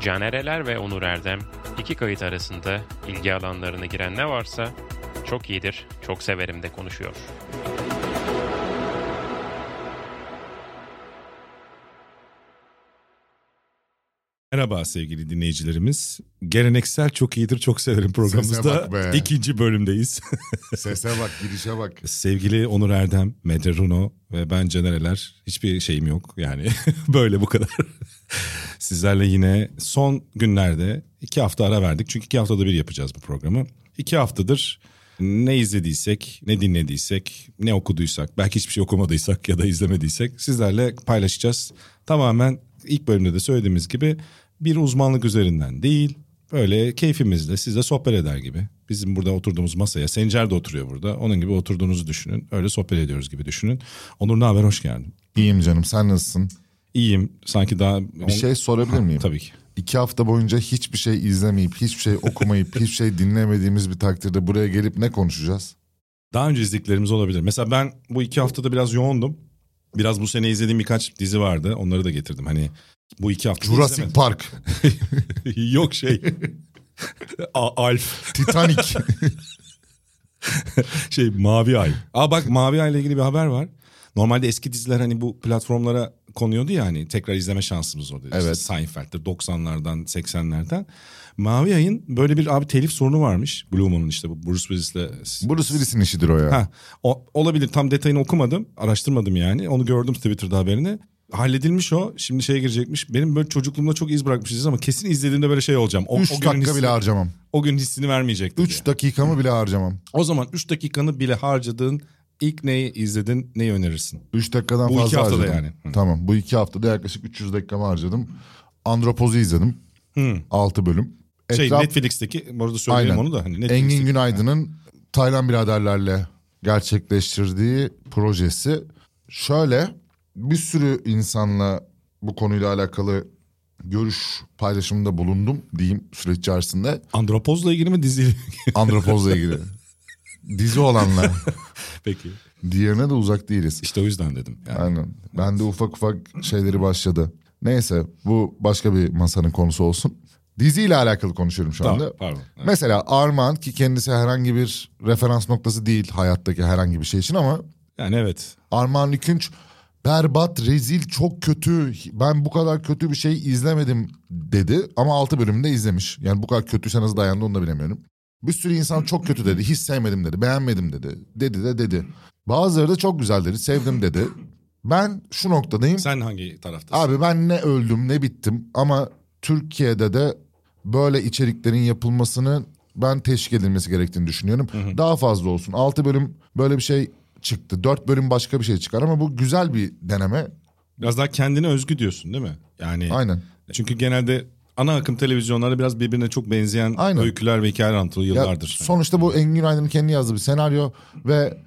Canereler ve Onur Erdem iki kayıt arasında ilgi alanlarına giren ne varsa çok iyidir, çok severim de konuşuyor. Merhaba sevgili dinleyicilerimiz. Geleneksel Çok iyidir Çok Severim programımızda ikinci bölümdeyiz. Sese bak, girişe bak. sevgili Onur Erdem, Medre Runo ve ben Canereler. Hiçbir şeyim yok yani böyle bu kadar. Sizlerle yine son günlerde iki hafta ara verdik. Çünkü iki haftada bir yapacağız bu programı. İki haftadır ne izlediysek, ne dinlediysek, ne okuduysak, belki hiçbir şey okumadıysak ya da izlemediysek sizlerle paylaşacağız. Tamamen ilk bölümde de söylediğimiz gibi bir uzmanlık üzerinden değil, böyle keyfimizle sizle sohbet eder gibi. Bizim burada oturduğumuz masaya, Sencer de oturuyor burada. Onun gibi oturduğunuzu düşünün. Öyle sohbet ediyoruz gibi düşünün. Onur ne haber, hoş geldin. İyiyim canım, sen nasılsın? İyiyim. Sanki daha... Bir şey sorabilir miyim? Tabii ki. İki hafta boyunca hiçbir şey izlemeyip, hiçbir şey okumayıp, hiçbir şey dinlemediğimiz bir takdirde buraya gelip ne konuşacağız? Daha önce izlediklerimiz olabilir. Mesela ben bu iki haftada biraz yoğundum. Biraz bu sene izlediğim birkaç dizi vardı. Onları da getirdim. Hani bu iki hafta Jurassic izlemedim. Park, Yok şey. A- Alf. Titanic. Şey Mavi Ay. Aa bak Mavi Ay ile ilgili bir haber var. Normalde eski diziler hani bu platformlara konuyordu ya hani tekrar izleme şansımız oldu. İşte Evet. Seinfeld'dir 90'lardan 80'lerden. Mavi Ay'ın böyle bir abi telif sorunu varmış. Blue Moon'un işte bu Bruce Willis'le Bruce Willis'in işidir o ya. Ha, o, olabilir tam detayını okumadım araştırmadım yani onu gördüm Twitter'da haberini. Halledilmiş o şimdi şeye girecekmiş benim böyle çocukluğumda çok iz bırakmışız ama kesin izlediğimde böyle şey olacağım. O, Üç o günün dakika hissini- bile harcamam. O gün hissini vermeyecekti. Üç dakikamı bile harcamam. O zaman 3 dakikanı bile harcadığın ilk neyi izledin neyi önerirsin? Üç dakikadan Bu iki fazla haftada harcadım. yani. Hı. Tamam, bu iki haftada yaklaşık 300 dakikamı harcadım. Andropoz'u izledim. Hı. 6 bölüm. Şey Etraf- Netflix'teki bu arada söyleyeyim Aynen. onu da. Hani Engin Günaydın'ın Taylan biraderlerle gerçekleştirdiği projesi. Şöyle bir sürü insanla bu konuyla alakalı görüş paylaşımında bulundum diyeyim süreç içerisinde. Andropoz'la ilgili mi diziyle? Andropozla ilgili. Dizi olanla. Peki. Diğerine de uzak değiliz. İşte o yüzden dedim. Yani. Aynen. Ben de ufak ufak şeyleri başladı. Neyse bu başka bir masanın konusu olsun. Diziyle alakalı konuşuyorum şu anda. Tamam, pardon. Evet. Mesela Armağan ki kendisi herhangi bir referans noktası değil hayattaki herhangi bir şey için ama Yani evet. Armağan Lükünç berbat, rezil, çok kötü. Ben bu kadar kötü bir şey izlemedim dedi ama 6 bölümünde izlemiş. Yani bu kadar kötüyse nasıl dayandı onu da bilemiyorum. Bir sürü insan çok kötü dedi, hiç sevmedim dedi, beğenmedim dedi. Dedi de dedi. Bazıları da çok güzel dedi, sevdim dedi. Ben şu noktadayım. Sen hangi taraftasın? Abi ben ne öldüm ne bittim ama Türkiye'de de böyle içeriklerin yapılmasını ben teşvik edilmesi gerektiğini düşünüyorum. Daha fazla olsun. 6 bölüm böyle bir şey çıktı. 4 bölüm başka bir şey çıkar ama bu güzel bir deneme. Biraz daha kendine özgü diyorsun değil mi? Yani Aynen. çünkü genelde ana akım televizyonlarda biraz birbirine çok benzeyen Aynen. öyküler ve hikayeler anlatılıyor Ya, yıllardır. sonuçta bu Engin Günaydın'ın kendi yazdığı bir senaryo ve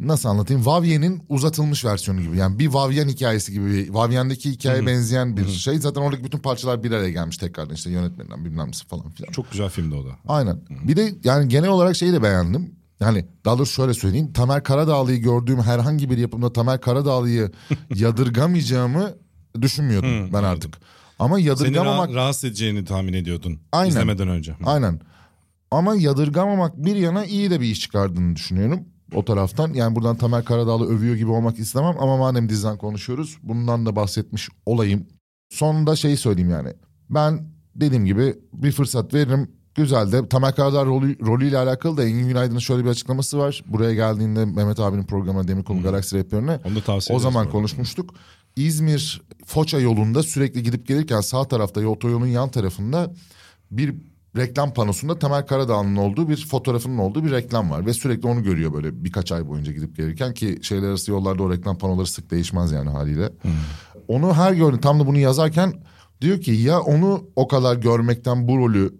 nasıl anlatayım? Vavyen'in uzatılmış versiyonu gibi. Yani bir Vavyen hikayesi gibi. Vavyen'deki hikayeye benzeyen bir şey. Zaten oradaki bütün parçalar bir araya gelmiş tekrardan işte yönetmeninden bilmem nesi falan filan. Çok güzel filmdi o da. Aynen. Bir de yani genel olarak şeyi de beğendim. Yani daha doğrusu şöyle söyleyeyim. Tamer Karadağlı'yı gördüğüm herhangi bir yapımda Tamer Karadağlı'yı yadırgamayacağımı düşünmüyordum ben artık. Ama Seni yadırgamamak... ra- rahatsız edeceğini tahmin ediyordun. Aynen. İzlemeden önce. Aynen. Ama yadırgamamak bir yana iyi de bir iş çıkardığını düşünüyorum. O taraftan yani buradan Tamer Karadağlı övüyor gibi olmak istemem ama madem diziden konuşuyoruz bundan da bahsetmiş olayım. Sonunda şeyi söyleyeyim yani. Ben dediğim gibi bir fırsat veririm. Güzel de Tamer Karadağ rolü, rolüyle alakalı da Engin Günaydın'ın şöyle bir açıklaması var. Buraya geldiğinde Mehmet abinin programına Demirkol'un Galaksi Rehberine Onu da tavsiye o zaman konuşmuştuk. İzmir Foça yolunda sürekli gidip gelirken sağ tarafta otoyolun yan tarafında bir reklam panosunda Tamer Karadağlı'nın olduğu bir fotoğrafının olduğu bir reklam var. Ve sürekli onu görüyor böyle birkaç ay boyunca gidip gelirken ki şeyler arası yollarda o reklam panoları sık değişmez yani haliyle. Onu her gördüm tam da bunu yazarken diyor ki ya onu o kadar görmekten bu rolü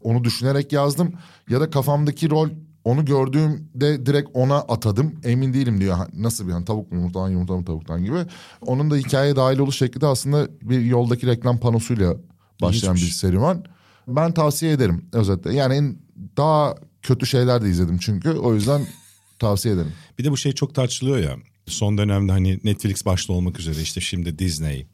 onu düşünerek yazdım ya da kafamdaki rol onu gördüğümde direkt ona atadım. Emin değilim diyor. Nasıl bir hani tavuk mu yumurtadan yumurta mı tavuktan gibi. Onun da hikayeye dahil oluş şekli de aslında bir yoldaki reklam panosuyla başlayan bir İlginçmiş. serüman. Ben tavsiye ederim özetle. Yani daha kötü şeyler de izledim çünkü. O yüzden tavsiye ederim. Bir de bu şey çok tartışılıyor ya. Son dönemde hani Netflix başta olmak üzere işte şimdi Disney.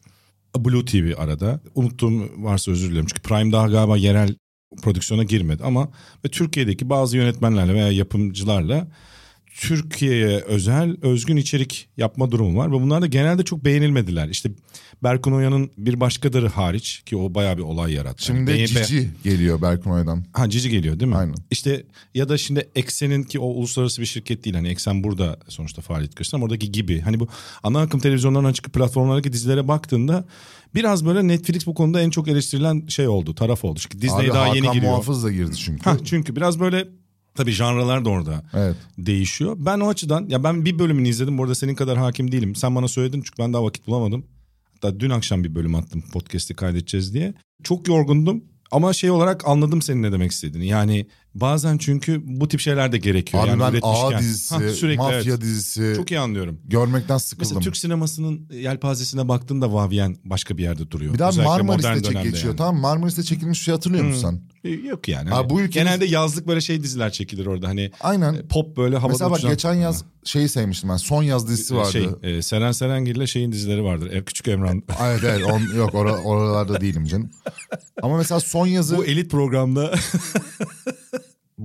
Blue TV arada. Unuttuğum varsa özür dilerim. Çünkü Prime daha galiba yerel prodüksiyona girmedi ama ve Türkiye'deki bazı yönetmenlerle veya yapımcılarla Türkiye'ye özel özgün içerik yapma durumu var ve bunlar da genelde çok beğenilmediler. İşte Berkun Oya'nın bir başkaları hariç ki o bayağı bir olay yarattı. Şimdi Yani beğen- Cici geliyor Berkun Oya'dan. Ha Cici geliyor değil mi? Aynen. İşte ya da şimdi Eksen'in ki o uluslararası bir şirket değil. Hani Eksen burada sonuçta faaliyet ama oradaki gibi. Hani bu ana akım televizyonlarından çıkıp platformlardaki dizilere baktığında biraz böyle Netflix bu konuda en çok eleştirilen şey oldu. Taraf oldu. Çünkü Disney Abi daha Hakan yeni giriyor. Muhafız da girdi çünkü. Ha, çünkü biraz böyle tabii janralar da orada Evet. değişiyor. Ben o açıdan ya ben bir bölümünü izledim. Bu arada senin kadar hakim değilim. Sen bana söyledin çünkü ben daha vakit bulamadım. Hatta dün akşam bir bölüm attım podcast'i kaydedeceğiz diye. Çok yorgundum ama şey olarak anladım senin ne demek istediğini. Yani bazen çünkü bu tip şeyler de gerekiyor. Abi yani ben üretmişken. A dizisi, Ha, sürekli, mafya evet. dizisi Çok iyi anlıyorum. görmekten sıkıldım. Mesela Türk sinemasının yelpazesine baktığında Vavien başka bir yerde duruyor. bir daha Özellikle Marmaris'te çek geçiyor yani. tamam? Marmaris'te çekilmiş şey hatırlıyor musun sen? E, Yok yani. Hani bu ülkenin- Genelde yazlık böyle şey diziler çekilir orada. Hani Aynen. e, pop böyle havada Mesela bak uçuşan- geçen yaz şeyi sevmiştim ben. Son yaz dizisi vardı. Şey, e, Seren Serengil'le şeyin dizileri vardır. Ev Küçük Emran. Evet evet on, yok ora- oralarda değilim canım. Ama mesela son yazı bu, elit programda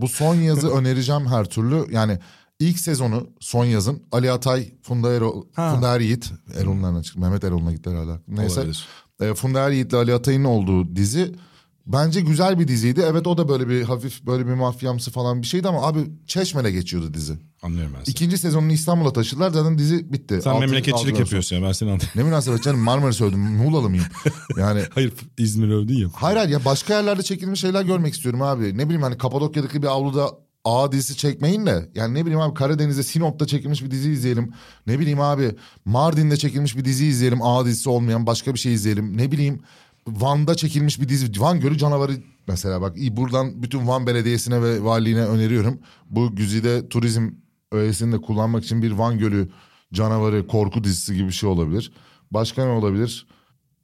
son yazı önereceğim her türlü. Yani ilk sezonu son yazın Ali Atay, Funda Erol, Ha. Funda Er Yiğit, Erol'un. Mehmet Erol'una gitti herhalde. Neyse. Olabilir. E, Funda Er Yiğit'le Ali Atay'ın olduğu dizi bence güzel bir diziydi. Evet o da böyle bir hafif böyle bir mafyamsı falan bir şeydi ama abi Çeşme'de geçiyordu dizi. anlıyorum ben seni. İkinci sezonunu İstanbul'a taşıdılar zaten dizi bitti. Sen Altı- memleketçilik sonra. yapıyorsun ya ben seni anlıyorum. Ne münasebet canım Marmaris övdüm Muğlalı mıyım? Yani Hayır İzmir övdün ya. hayır hayır ya başka yerlerde çekilmiş şeyler görmek istiyorum abi. Ne bileyim hani Kapadokya'daki bir avluda A dizisi çekmeyin de yani ne bileyim abi Karadeniz'de Sinop'ta çekilmiş bir dizi izleyelim. Ne bileyim abi Mardin'de çekilmiş bir dizi izleyelim. A dizisi olmayan başka bir şey izleyelim. Ne bileyim Van'da çekilmiş bir dizi. Van Gölü Canavarı mesela bak buradan bütün Van Belediyesi'ne ve valiliğine öneriyorum. Bu Güzide turizm öğesini de kullanmak için bir Van Gölü Canavarı korku dizisi gibi bir şey olabilir. Başka ne olabilir?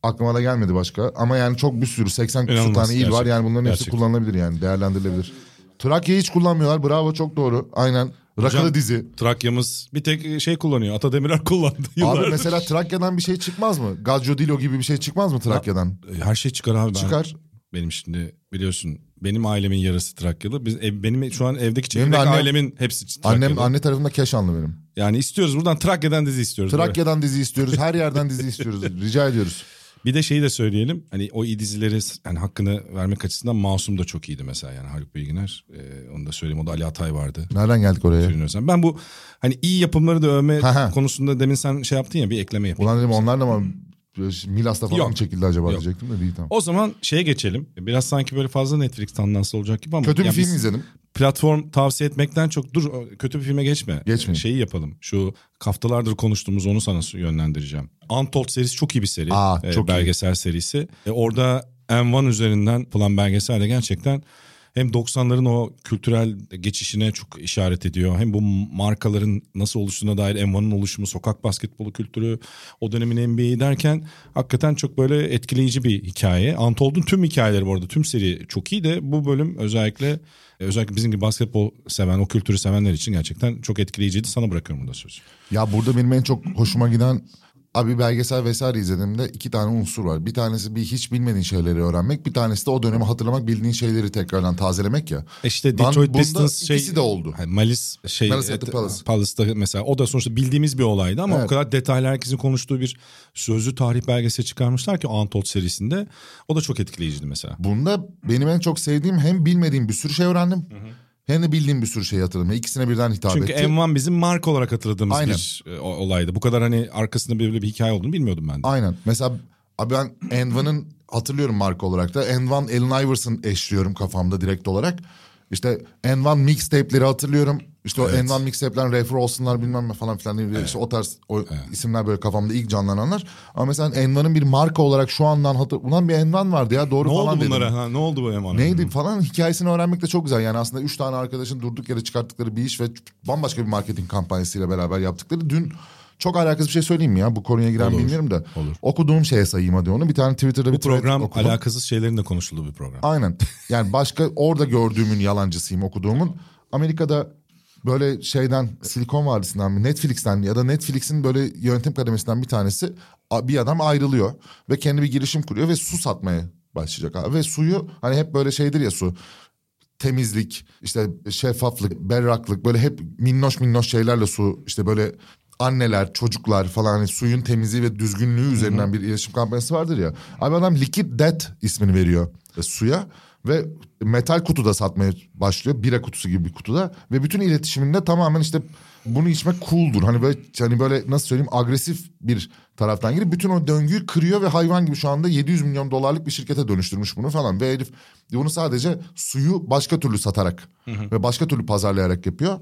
Aklıma da gelmedi başka. Ama yani çok bir sürü 80 küsur tane il var. Yani bunların hepsi Gerçekten. kullanılabilir yani değerlendirilebilir. Trakya'yı hiç kullanmıyorlar. Bravo çok doğru. Aynen. Hocam, dizi. Trakya'mız bir tek şey kullanıyor. Ata Demirer kullandı Abi yıllardır. mesela Trakya'dan bir şey çıkmaz mı? Gazzo Dilo gibi bir şey çıkmaz mı Trakya'dan? Her şey çıkar abi. Ben, Çıkar. Benim şimdi biliyorsun benim ailemin yarısı Trakyalı. Biz ev- benim şu an evdeki çekirdek annem- ailemin hepsi Trakyalı. Annem anne tarafında Keşanlı benim. Yani istiyoruz buradan Trakya'dan dizi istiyoruz. Böyle. Trakya'dan dizi istiyoruz. Her yerden dizi istiyoruz. Rica ediyoruz. Bir de şeyi de söyleyelim. Hani o iyi dizileri yani hakkını vermek açısından Masum da çok iyiydi mesela yani Haluk Bilginer. Ee, onu da söyleyeyim. O da Ali Atay vardı. Nereden geldik oraya? Ben bu hani iyi yapımları da övme Ha, ha. konusunda demin sen şey yaptın ya bir ekleme yapayım. Ulan dedim onlar da mı Milas'ta falan Yok. mı çekildi acaba Yok. diyecektim de değil tamam. O zaman şeye geçelim. Biraz sanki böyle fazla Netflix tandanslı olacak gibi ama. Kötü bir ya film izledim. Platform tavsiye etmekten çok dur kötü bir filme geçme. Geçmeyeyim. Şeyi yapalım. Şu haftalardır konuştuğumuz onu sana yönlendireceğim. Untold serisi çok iyi bir seri. Aa, Ee, çok iyi. belgesel serisi. E, orada M1 üzerinden yapılan belgesel de gerçekten hem 90'ların o kültürel geçişine çok işaret ediyor. Hem bu markaların nasıl oluştuğuna dair M1'ın oluşumu, sokak basketbolu kültürü, o dönemin NBA'yi derken hakikaten çok böyle etkileyici bir hikaye. Untold'un tüm hikayeleri bu arada, tüm seri çok iyi de bu bölüm özellikle e, özellikle bizim gibi basketbol seven, o kültürü sevenler için gerçekten çok etkileyiciydi. Sana bırakıyorum burada sözü. Ya burada benim en çok hoşuma giden abi belgesel vesaire izlediğimde iki tane unsur var. Bir tanesi bir hiç bilmediğin şeyleri öğrenmek. Bir tanesi de o dönemi hatırlamak bildiğin şeyleri tekrardan tazelemek ya. İşte Ben Detroit Pistons şey ikisi de oldu. Hani Malis şey Malice at the et- Palace. Palace'da mesela o da sonuçta bildiğimiz bir olaydı ama Evet. o kadar detaylı herkesin konuştuğu bir sözlü tarih belgeseli çıkarmışlar ki Untold serisinde. O da çok etkileyiciydi mesela. Bunda benim en çok sevdiğim hem bilmediğim bir sürü şey öğrendim. Hem de bildiğim bir sürü şey hatırladım. İkisine birden hitap Çünkü etti. M1 bizim marka olarak hatırladığımız Aynen. bir e, olaydı. Bu kadar hani arkasında böyle bir hikaye olduğunu bilmiyordum ben de. Aynen. Mesela abi ben Envan'ın hatırlıyorum marka olarak da. Envan Allen Iverson eşliyorum kafamda direkt olarak. İşte Envan mixtape'leri hatırlıyorum. İşte o Evet. Envan mixtape'ler Refer olsunlar bilmem ne falan filan. İşte o tarz o isimler böyle kafamda ilk canlananlar. Ama mesela Envan'ın bir marka olarak şu andan hatır... Ulan bir Envan vardı ya doğru Ne falan oldu dedim. bunlara? Ha, ne oldu bu M1'a? Neydi falan hikayesini öğrenmek de çok güzel. Yani aslında üç tane arkadaşın durduk yere çıkarttıkları bir iş ve bambaşka bir marketing kampanyasıyla beraber yaptıkları. Dün çok alakasız bir şey söyleyeyim mi ya? Bu konuya giren Olur, bilmiyorum da. olur. Okuduğum şeye sayayım hadi onu. Bir tane Twitter'da bir Bu program okudum. alakasız şeylerin de konuşulduğu bir program. Aynen. Yani başka orada gördüğümün yalancısıyım okuduğumun. Amerika'da böyle şeyden Silikon Vadisi'nden mi Netflix'ten ya da Netflix'in böyle yönetim kademesinden bir tanesi bir adam ayrılıyor ve kendi bir girişim kuruyor ve su satmaya başlayacak abi. Ve suyu hani hep böyle şeydir ya su temizlik, işte şeffaflık, berraklık böyle hep minnoş minnoş şeylerle su işte böyle anneler, çocuklar falan hani suyun temizliği ve düzgünlüğü üzerinden bir iletişim kampanyası vardır ya. Abi adam Liquid Death ismini veriyor e, suya ve metal kutuda satmaya başlıyor. Bira kutusu gibi bir kutuda ve bütün iletişiminde tamamen işte bunu içmek cool'dur. Hani böyle hani böyle nasıl söyleyeyim agresif bir taraftan girip bütün o döngüyü kırıyor ve hayvan gibi şu anda 700 milyon dolarlık bir şirkete dönüştürmüş bunu falan. Ve herif bunu sadece suyu başka türlü satarak ve başka türlü pazarlayarak yapıyor.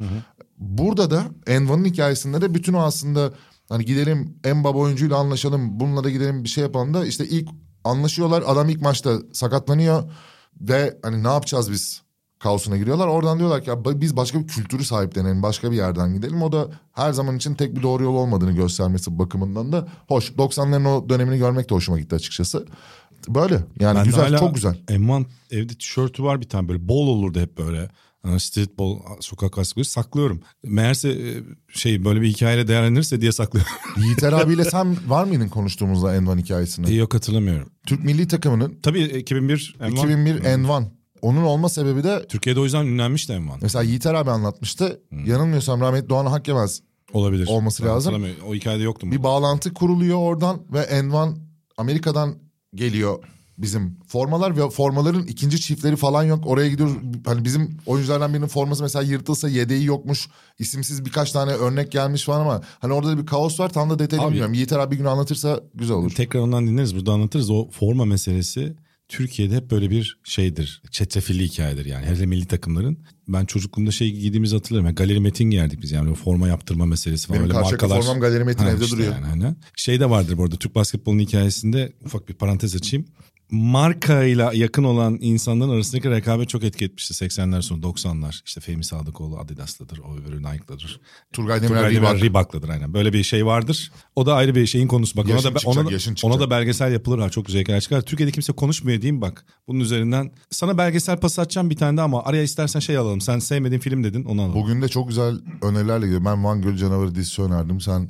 Burada da Envan'ın hikayesinde de bütün o aslında hani gidelim en baba oyuncuyla anlaşalım bununla da gidelim bir şey yapalım da işte ilk anlaşıyorlar adam ilk maçta sakatlanıyor ve hani ne yapacağız biz kaosuna giriyorlar. Oradan diyorlar ki ya biz başka bir kültürü sahiplenelim başka bir yerden gidelim. O da her zaman için tek bir doğru yol olmadığını göstermesi bakımından da hoş. 90'ların o dönemini görmek de hoşuma gitti açıkçası. Böyle yani Ben güzel çok güzel. M1 evde tişörtü var bir tane böyle bol olurdu hep böyle. Hani street ball, sokak gazetesi saklıyorum. Meğerse e, şey böyle bir hikayeyle değerlenirse diye saklıyorum. Yiğiter abiyle sen var mıydın konuştuğumuzda Envan hikayesini? Yok hatırlamıyorum. Türk milli takımının Tabii 2001 M1. 2001 Envan. Onun olma sebebi de Türkiye'de o yüzden ünlenmişti M1. mesela Yiğiter abi anlatmıştı. Yanılmıyorsam rahmetli Doğan Hakkemez Olabilir. Olması Ben lazım. O hikayede yoktum. bir bağlantı kuruluyor oradan ve Envan Amerika'dan geliyor bizim formalar ve formaların ikinci çiftleri falan yok. Oraya gidiyoruz. Hani bizim oyunculardan birinin forması mesela yırtılsa yedeği yokmuş. İsimsiz birkaç tane örnek gelmiş falan ama hani orada da bir kaos var. Tam da detayını Abi- bilmiyorum. Yiğiter abi bir gün anlatırsa güzel olur. Tekrar ondan dinleriz. Burada anlatırız. O forma meselesi Türkiye'de hep böyle bir şeydir. Çetrefilli hikayedir yani. Hele milli takımların. Ben çocukluğumda şey giydiğimizi hatırlarım. Yani galeri metin giyerdik biz yani. O forma yaptırma meselesi falan. Benim Öyle markalar. formam Galeri Metin Ha, evde işte duruyor. Yani, hani. Şey de vardır bu arada Türk basketbolunun hikayesinde ufak bir parantez açayım. Markayla yakın olan insanların arasındaki rekabet çok etki etmişti 80'ler sonu 90'lar. İşte Fehmi Sadıkoğlu Adidas'tadır, o öbürü Nike'dadır. Turgay Demirer Turgay Reebok. Demirel Reebok'ladır aynen. Böyle bir şey vardır. O da ayrı bir şeyin konusu. Bak ona Yaşın da, çıkacak, ona, da, yaşın ona da belgesel yapılır ha çok güzel hikayeler çıkar. Türkiye'de kimse konuşmuyor diyeyim bak. Bunun üzerinden sana belgesel pas atacağım bir tane de ama araya istersen şey alalım. Sen sevmediğin film dedin onu alalım. Bugün de çok güzel önerilerle gidiyor. Ben Van Göl Canavarı dizisi önerdim. Sen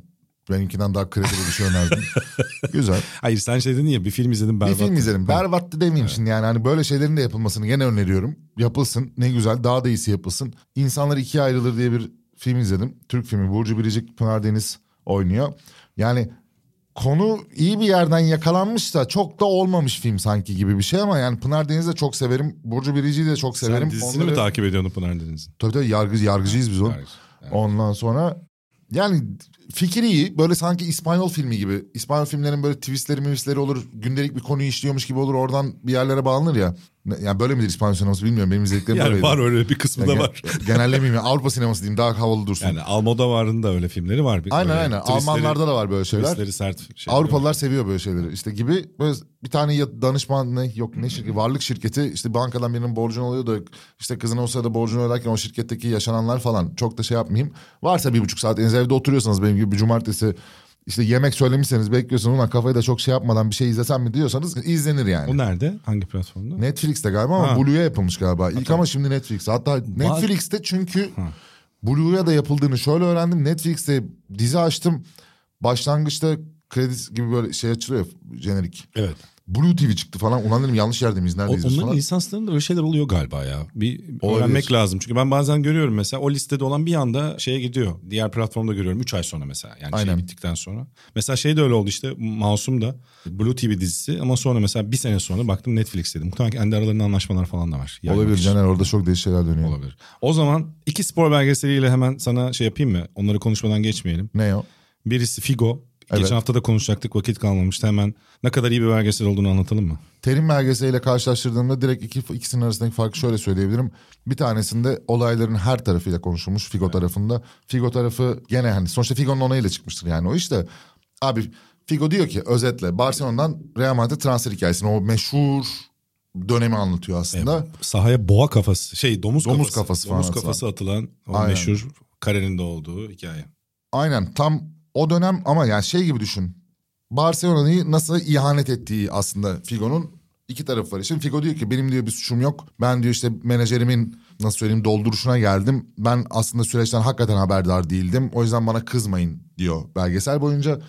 benimkinden daha kredili bir şey önerdin. güzel. Hayır sen şey dedin ya bir film izledim Bir berbat. film izledim. Berbattı demeyeyim şimdi yani hani böyle şeylerin de yapılmasını gene öneriyorum. Yapılsın ne güzel daha da iyisi yapılsın. İnsanlar ikiye ayrılır diye bir film izledim. Türk filmi Burcu Biricik Pınar Deniz oynuyor. Yani konu iyi bir yerden yakalanmış da çok da olmamış film sanki gibi bir şey ama yani Pınar Deniz'i de çok severim. Burcu Biricik'i de çok Sen severim. dizisini Onları- mi takip ediyorsun Pınar Deniz'in? Tabii tabii yargı, yargıcıyız biz o. Hayır. Ondan sonra yani fikri iyi. Böyle sanki İspanyol filmi gibi. İspanyol filmlerin böyle twistleri twistleri olur. Gündelik bir konuyu işliyormuş gibi olur. Oradan bir yerlere bağlanır ya. Yani böyle midir İspanyol sineması bilmiyorum. Benim izlediklerim Yani var öyle bir kısmı Ya da var. Genellemeyeyim. ya. Avrupa sineması diyeyim. Daha havalı dursun. Yani Almodovar'ın da öyle filmleri var. Bir- aynen aynen. twistleri- Almanlarda da var böyle şeyler. twistleri sert. Şey Avrupalılar seviyor böyle şeyleri. İşte gibi böyle bir tane danışman ne yok ne şirketi varlık şirketi işte bankadan birinin borcunu alıyor da işte kızına o sırada borcunu öderken o şirketteki yaşananlar falan çok da şey yapmayayım. Varsa bir buçuk saat evde oturuyorsanız benim gibi bir cumartesi işte yemek söylemişseniz bekliyorsunuz ulan kafayı da çok şey yapmadan bir şey izlesem mi diyorsanız izlenir yani. O nerede? Hangi platformda? Netflix'te galiba ama Ha. Blue'ya yapılmış galiba. İlk ama şimdi Netflix'te. Hatta Netflix'te çünkü Blue'ya da yapıldığını şöyle öğrendim. Netflix'te dizi açtım. Başlangıçta kredi gibi böyle şey açılıyor jenerik. Evet. Blue TV çıktı falan. Ulan dedim yanlış yerde miyiz? O, Neredeyiz biz onların falan. lisanslarında öyle şeyler oluyor galiba ya. Bir Olabilir. öğrenmek lazım. Çünkü ben bazen görüyorum mesela o listede olan bir anda şeye gidiyor. Diğer platformda görüyorum 3 ay sonra mesela. Yani Aynen. şey bittikten sonra. Mesela şey de öyle oldu işte Masum da Blue TV dizisi ama sonra mesela bir sene sonra baktım Netflix dedim. Muhtemelen kendi aralarında anlaşmalar falan da var. Yaymak Olabilir için. Caner orada çok değişik şeyler dönüyor. Olabilir. O zaman iki spor belgeseliyle hemen sana şey yapayım mı? Onları konuşmadan geçmeyelim. Ne o? Birisi Figo. Evet. Geçen hafta da konuşacaktık vakit kalmamıştı. Hemen ne kadar iyi bir belgesel olduğunu anlatalım mı? Terim belgeseliyle karşılaştırdığımda direkt iki, ikisinin arasındaki farkı şöyle söyleyebilirim. Bir tanesinde olayların her tarafıyla konuşulmuş Figo tarafında. Figo tarafı gene hani sonuçta Figo'nun onayıyla çıkmıştır yani o işte. Abi Figo diyor ki özetle Barcelona'dan Real Madrid transfer hikayesini o meşhur dönemi anlatıyor aslında. Sahaya boğa kafası, şey domuz, Domuz kafası, kafası falan domuz kafası atılan o Aynen. meşhur karenin de olduğu hikaye. Aynen tam o dönem ama yani şey gibi düşün. Barcelona'yı nasıl ihanet ettiği aslında Figo'nun iki tarafı var. Şimdi Figo diyor ki benim diyor bir suçum yok. Ben diyor işte menajerimin nasıl söyleyeyim dolduruşuna geldim. Ben aslında süreçten hakikaten haberdar değildim. O yüzden bana kızmayın diyor belgesel boyunca.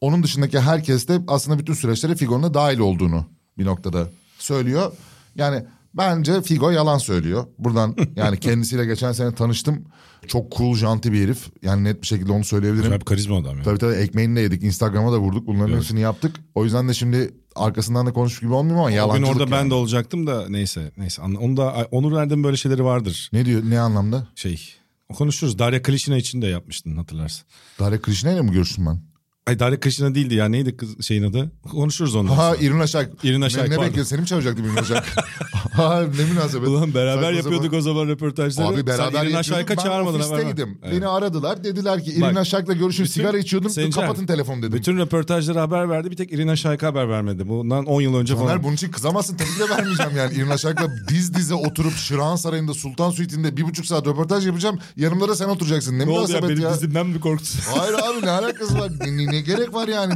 Onun dışındaki herkes de aslında bütün süreçlere Figo'nun da dahil olduğunu bir noktada söylüyor. Yani bence Figo yalan söylüyor. Buradan yani kendisiyle geçen sene tanıştım. Çok cool, janti bir herif. Yani net bir şekilde onu söyleyebilirim. Acayip karizma adam ya. Tabii tabii ekmeğini de yedik. Instagram'a da vurduk. Bunların hepsini yaptık. O yüzden de şimdi arkasından da konuşmuş gibi olmuyor ama yalancılık orada yani. ben de olacaktım da neyse. Neyse onu da Onur Erdem böyle şeyleri vardır. Ne diyor ne anlamda? Şey konuşuruz. Darya Klişina için de yapmıştın hatırlarsın. Darya Krishna ile mi görüştüm ben? Ay Darya Klişina değildi ya neydi kız şeyin adı? Konuşuruz ondan Ha sonra. İrina Şayk. İrina Ne, Şayk, ne pardon. bekliyorsun? Seni mi çağıracaktım İrina Şayk? ha ne münasebet. Ulan beraber Saçma yapıyorduk sapan. o zaman röportajları. Abi beraber Sen. Şayk'a Ben çağırmadın ver. ofisteydim. Evet. Beni aradılar. Dediler ki İrina Bak, Şayk'la görüşün. Sigara içiyordum. Sencer, kapatın telefonu dedim. Bütün röportajlara haber verdi. Bir tek Irina Şayk'a haber vermedi. Bundan 10 yıl önce falan. Caner bunun için kızamazsın. Tabii de vermeyeceğim yani. İrina Şayk'la diz dize oturup Şırağan Sarayı'nda Sultan Suite'inde bir buçuk saat röportaj yapacağım. Yanımda da sen oturacaksın. Ne, ne oldu ya benim ya. dizimden mi korktun? Hayır abi ne alakası var? Ne, ne- gerek var yani?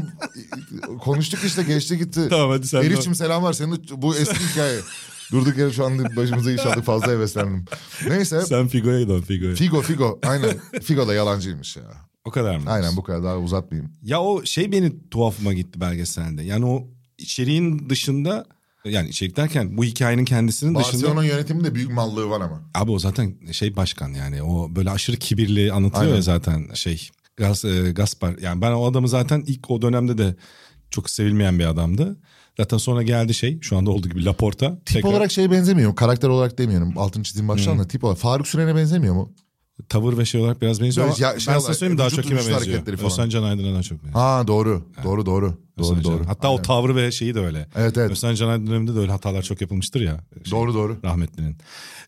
Konuştuk işte geçti gitti. Tamam, hadi sen Elif'ciğim selam var. Senin bu eski hikaye. Durduk yere şu anda başımıza iş aldık fazla heveslendim. Neyse. Sen Figo'ya dön Figo'ya. Figo Figo aynen. Figo da yalancıymış ya. o kadar mı? Aynen bu kadar daha uzatmayayım. Ya o şey beni tuhafıma gitti belgeselde. Yani o içeriğin dışında yani içerik derken bu hikayenin kendisinin Barcelona dışında yönetiminde büyük mallığı var ama. abi o zaten şey başkan yani o böyle aşırı kibirli anlatıyor Aynen. ya zaten şey Gas, e, Gaspar yani ben o adamı zaten ilk o dönemde de çok sevilmeyen bir adamdı. Zaten sonra geldi şey şu anda olduğu gibi Laporta. Tip olarak şeye benzemiyor mu? Karakter olarak demiyorum. Altını çizdiğim baştan da tip olarak. Faruk Süren'e benzemiyor mu? tavır ve şey olarak biraz benziyor ama ya- şey ben size söyleyeyim daha çok kime benziyor. Özcan Can Aydın'a daha çok benziyor. Ha doğru. Doğru doğru. Doğru Can. doğru. Hatta o tavrı ve şeyi de öyle. Evet evet. Özcan Can Aydın döneminde de öyle hatalar çok yapılmıştır ya. Şey, Doğru doğru. rahmetlinin.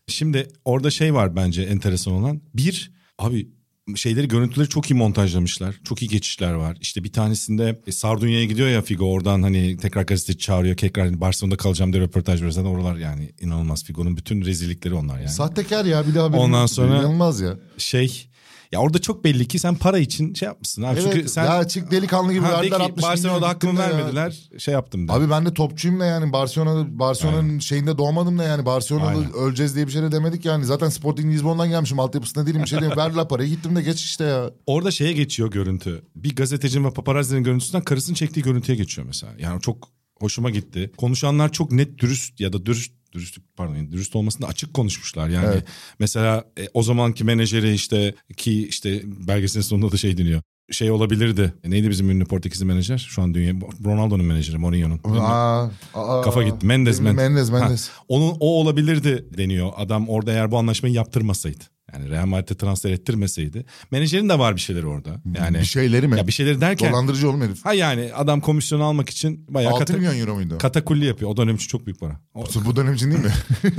Şimdi orada şey var bence enteresan olan. Bir abi şeyleri görüntüleri çok iyi montajlamışlar. Çok iyi geçişler var. İşte bir tanesinde e, Sardunya'ya gidiyor ya Figo oradan hani tekrar gazeteci çağırıyor. Tekrar hani Barcelona'da kalacağım diye röportaj veriyor. Zaten oralar yani inanılmaz Figo'nun bütün rezillikleri onlar yani. Sahtekar ya bir daha haberin Ondan sonra- İnanılmaz ya. şey ya orada çok belli ki sen para için şey yapmışsın abi. Evet Çünkü sen ya çık delikanlı gibi ha, de verdiler ki 60 Barcelona'da hakkımı de ya. vermediler. Şey yaptım da. Abi ben de topçuyum da yani Barcelona Barcelona'nın şeyinde doğmadım da yani Barcelona'da Aynen. öleceğiz diye bir şey de demedik yani. Zaten Sporting Lisbon'dan gelmişim altyapısında değilim bir şey diyeyim. Verdiler parayı gittim de geç işte ya. Orada şeye geçiyor görüntü. Bir gazetecinin ve paparazzinin görüntüsünden karısının çektiği görüntüye geçiyor mesela. Yani çok hoşuma gitti. Konuşanlar çok net dürüst ya da dürüst dürüstlük pardon dürüst olmasında açık konuşmuşlar. Yani Evet. mesela e, o zamanki menajeri işte ki işte belgeselin sonunda da şey deniyor. Şey olabilirdi. E, neydi bizim ünlü Portekizli menajer? Şu an dünya Ronaldo'nun menajeri Mourinho'nun. Aa, aa, Kafa gitti. Mendes, Mendes. Mendes Ha, Mendes. onun o olabilirdi deniyor. Adam orada eğer bu anlaşmayı yaptırmasaydı. Yani Real Madrid'e transfer ettirmeseydi. Menajerin de var bir şeyleri orada. Yani bir şeyleri mi? ya bir şeyleri derken Dolandırıcı oğlum herif. ha yani adam komisyon almak için bayağı 6 kata, milyon euro muydu? katakulli yapıyor. O dönem için çok büyük para. O- Bu dönem için değil mi?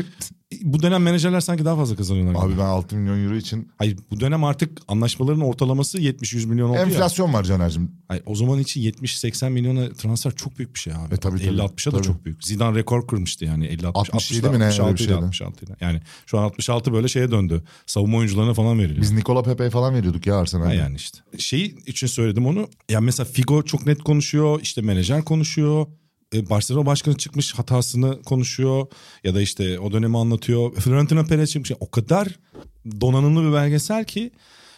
bu dönem menajerler sanki daha fazla kazanıyorlar. Abi ben 6 milyon euro için Hayır bu dönem artık anlaşmaların ortalaması 70-100 milyon oldu ya. enflasyon var Caner'cim. Hayır, o zaman için 70-80 milyona transfer çok büyük bir şey abi. E, tabii, tabii. 50-60'a da Tabii. çok büyük. Zidane rekor kırmıştı yani 50-60. 67 mi ne? Öyle bir 66 şeydi. 66 'ydı. Yani şu an 66 böyle şeye döndü. Savunma oyuncularına falan veriliyor. Biz Nikola Pepe'ye falan veriyorduk ya Arsenal'de. Ha yani işte. Şey için söyledim onu. Yani mesela Figo çok net konuşuyor. işte menajer konuşuyor. E, Barcelona başkanı çıkmış hatasını konuşuyor. Ya da işte o dönemi anlatıyor. Florentino Perez çıkmış. Yani o kadar donanımlı bir belgesel ki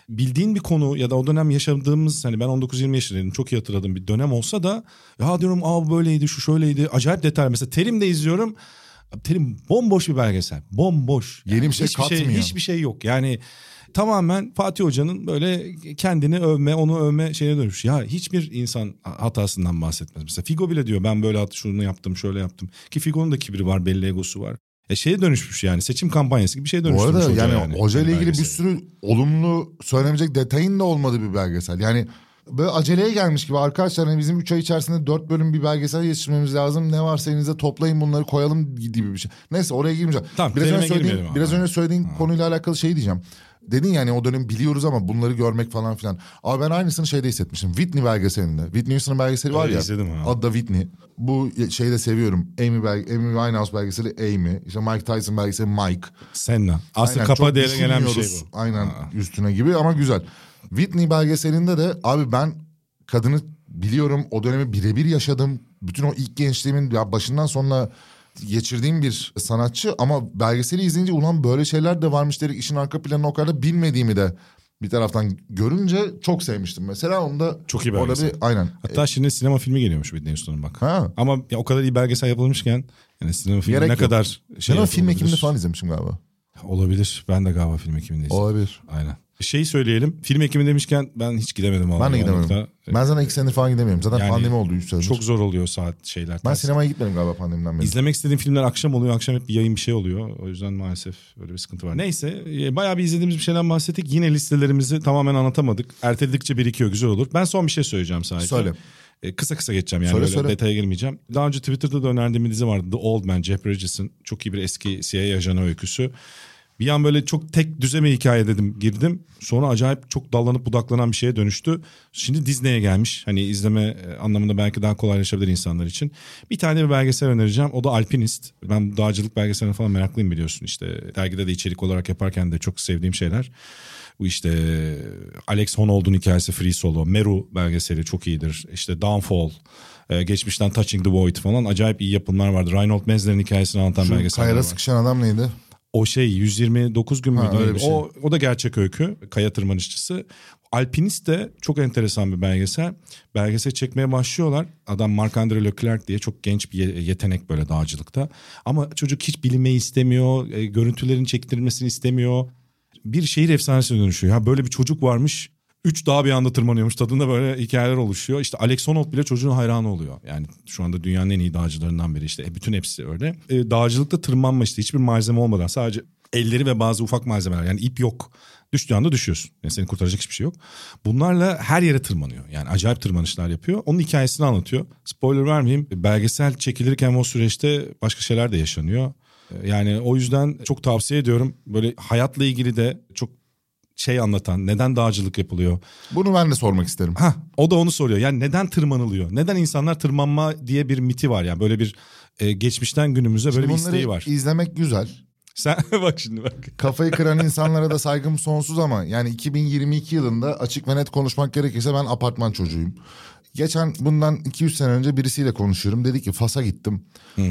bildiğin bir konu ya da o dönem yaşadığımız hani ben 19-20 yaşındaydım çok iyi hatırladığım bir dönem olsa da ya diyorum aa böyleydi şu şöyleydi acayip detay mesela Terim'de izliyorum Terim bomboş bir belgesel bomboş Yeni bir şey hiçbir şey katmıyor. hiçbir şey yok yani tamamen Fatih Hoca'nın böyle kendini övme, onu övme şeyine dönmüş. Ya hiçbir insan hatasından bahsetmez. Mesela Figo bile diyor ben böyle hat- şunu yaptım, şöyle yaptım. Ki Figo'nun da kibri var, belli egosu var. E şeye dönüşmüş yani seçim kampanyası gibi bir şeye Bu dönüşmüş arada hoca yani, hoca ile Yani ilgili bir sürü olumlu söylemeyecek detayın da olmadığı bir belgesel. Yani böyle aceleye gelmiş gibi arkadaşlar hani bizim 3 ay içerisinde 4 bölüm bir belgesel yetiştirmemiz lazım. Ne varsa elinize toplayın bunları koyalım gibi bir şey. Neyse oraya girmeyeceğim. Tamam, biraz önce ama. biraz önce söylediğin konuyla alakalı şey diyeceğim. Dedin yani o dönem biliyoruz ama bunları görmek falan filan. Ama ben aynısını şeyde hissetmiştim. Whitney belgeselinde. Whitney Houston'ın belgeseli var ya. izledim ha. Adı da Whitney. Bu şeyi de seviyorum. Amy, belge, Amy Winehouse belgeseli Amy. İşte Mike Tyson belgeseli Mike. Senna. Aslında Aynen, kapa değerine gelen bir şey bu. Aynen Ha. üstüne gibi ama güzel. Whitney belgeselinde de abi ben kadını biliyorum o dönemi birebir yaşadım. Bütün o ilk gençliğimin ya başından sonuna geçirdiğim bir sanatçı ama belgeseli izleyince ulan böyle şeyler de varmış dedik işin arka planını o kadar da bilmediğimi de bir taraftan görünce çok sevmiştim. Mesela onda Çok iyi orada bir aynen. Hatta şimdi sinema filmi geliyormuş Whitney Houston'un bak. Ha. Ama ya o kadar iyi belgesel yapılmışken yani sinema filmi Gerek ne yok. kadar şey ben o film ekimini falan izlemişim galiba. Olabilir. Ben de galiba film ekiminde izledim. Olabilir. Aynen. Şeyi söyleyelim. Film ekimi demişken ben hiç gidemedim. Ben de gidemedim. yoğunlukta. Ben zaten iki senedir falan gidemiyorum. Zaten Yani pandemi oldu 3 senedir. Çok zor oluyor saat şeyler. ben sinemaya gitmedim galiba pandemiden beri. İzlemek istediğim filmler akşam oluyor. Akşam hep bir yayın bir şey oluyor. O yüzden maalesef öyle bir sıkıntı var. Neyse e, bayağı bir izlediğimiz bir şeyden bahsettik. Yine listelerimizi tamamen anlatamadık. Erteledikçe birikiyor güzel olur. Ben son bir şey söyleyeceğim sadece. Söyle. E, kısa kısa geçeceğim yani Söyle, öyle söyle. detaya girmeyeceğim. Daha önce Twitter'da da önerdiğim bir dizi vardı. The Old Man, Jeff Bridges'in çok iyi bir eski CIA ajanı öyküsü. Bir an böyle çok tek düze bir hikaye dedim girdim. Sonra acayip çok dallanıp budaklanan bir şeye dönüştü. Şimdi Disney'e gelmiş. Hani izleme e, anlamında belki daha kolaylaşabilir insanlar için. Bir tane bir belgesel önereceğim. O da Alpinist. Ben dağcılık belgeseline falan meraklıyım biliyorsun. İşte dergide de içerik olarak yaparken de çok sevdiğim şeyler. Bu işte Alex Honnold'un hikayesi Free Solo, Meru belgeseli çok iyidir. İşte Downfall, e, geçmişten Touching the Void falan acayip iyi yapımlar vardı. Reinhold Messner'in hikayesini anlatan Şu belgeseller kayada var. sıkışan adam neydi? O şey 129 gün müydü? öyle bir şey. O, o da gerçek öykü. Kaya tırmanışçısı. Alpinist de çok enteresan bir belgesel. Belgesel çekmeye başlıyorlar. Adam Marc-André Leclerc diye çok genç bir ye- yetenek böyle dağcılıkta. Ama çocuk hiç bilinmeyi istemiyor. e, görüntülerin çektirilmesini istemiyor. Bir şehir efsanesine dönüşüyor. Ya böyle bir çocuk varmış. Üç dağ bir anda tırmanıyormuş. Tadında böyle hikayeler oluşuyor. İşte Alex Honnold bile çocuğun hayranı oluyor. Yani şu anda dünyanın en iyi dağcılarından biri işte. E, bütün hepsi öyle. E, dağcılıkta tırmanma işte hiçbir malzeme olmadan sadece elleri ve bazı ufak malzemeler. Yani ip yok. Düştüğü anda düşüyorsun. Yani seni kurtaracak hiçbir şey yok. Bunlarla her yere tırmanıyor. Yani acayip tırmanışlar yapıyor. Onun hikayesini anlatıyor. Spoiler vermeyeyim. Belgesel çekilirken o süreçte başka şeyler de yaşanıyor. E, Yani o yüzden çok tavsiye ediyorum. Böyle hayatla ilgili de çok şey anlatan, neden dağcılık yapılıyor? Bunu ben de sormak isterim. Ha, o da onu soruyor. Yani neden tırmanılıyor? Neden insanlar tırmanma diye bir miti var yani böyle bir e, geçmişten günümüze böyle bir isteği var. izlemek güzel. Sen bak şimdi bak. Kafayı kıran insanlara da saygım sonsuz ama yani 2022 yılında açık ve net konuşmak gerekirse ben apartman çocuğuyum. Geçen bundan 2-3 sene önce birisiyle konuşuyorum. Dedi ki Fas'a gittim.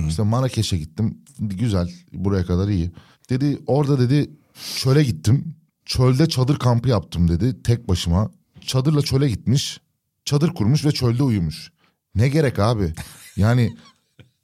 İşte Marrakeş'e gittim. Güzel buraya kadar iyi. Dedi orada dedi çöle gittim. Çölde çadır kampı yaptım dedi tek başıma. Çadırla çöle gitmiş. Çadır kurmuş ve çölde uyumuş. Ne gerek abi? Yani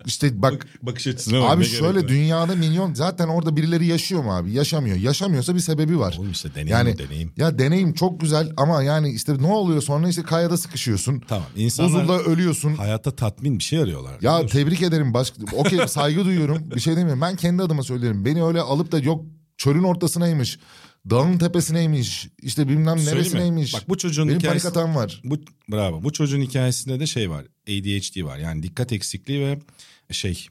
işte bak Bakış açısına bak. Abi şöyle dünyada milyon zaten orada birileri yaşıyor mu abi? Yaşamıyor. Yaşamıyorsa bir sebebi var. Oğlum işte deneyim yani deneyim. ya deneyim çok güzel ama yani işte ne oluyor sonra işte kayada sıkışıyorsun. Tamam insanlar Buzulda ölüyorsun. hayatta tatmin bir şey arıyorlar. Ya Dur. tebrik ederim. Baş... Okey saygı duyuyorum. Bir şey demiyorum. Ben kendi adıma söylerim. Beni öyle alıp da yok çölün ortasınaymış. Dağın tepesineymiş. işte bilmem Söyleyeyim mi? neresineymiş. Bak bu çocuğun Benim hikayesi... panik atağım var. Bu, bravo. Bu çocuğun hikayesinde de şey var. ADHD var. Yani dikkat eksikliği ve şey...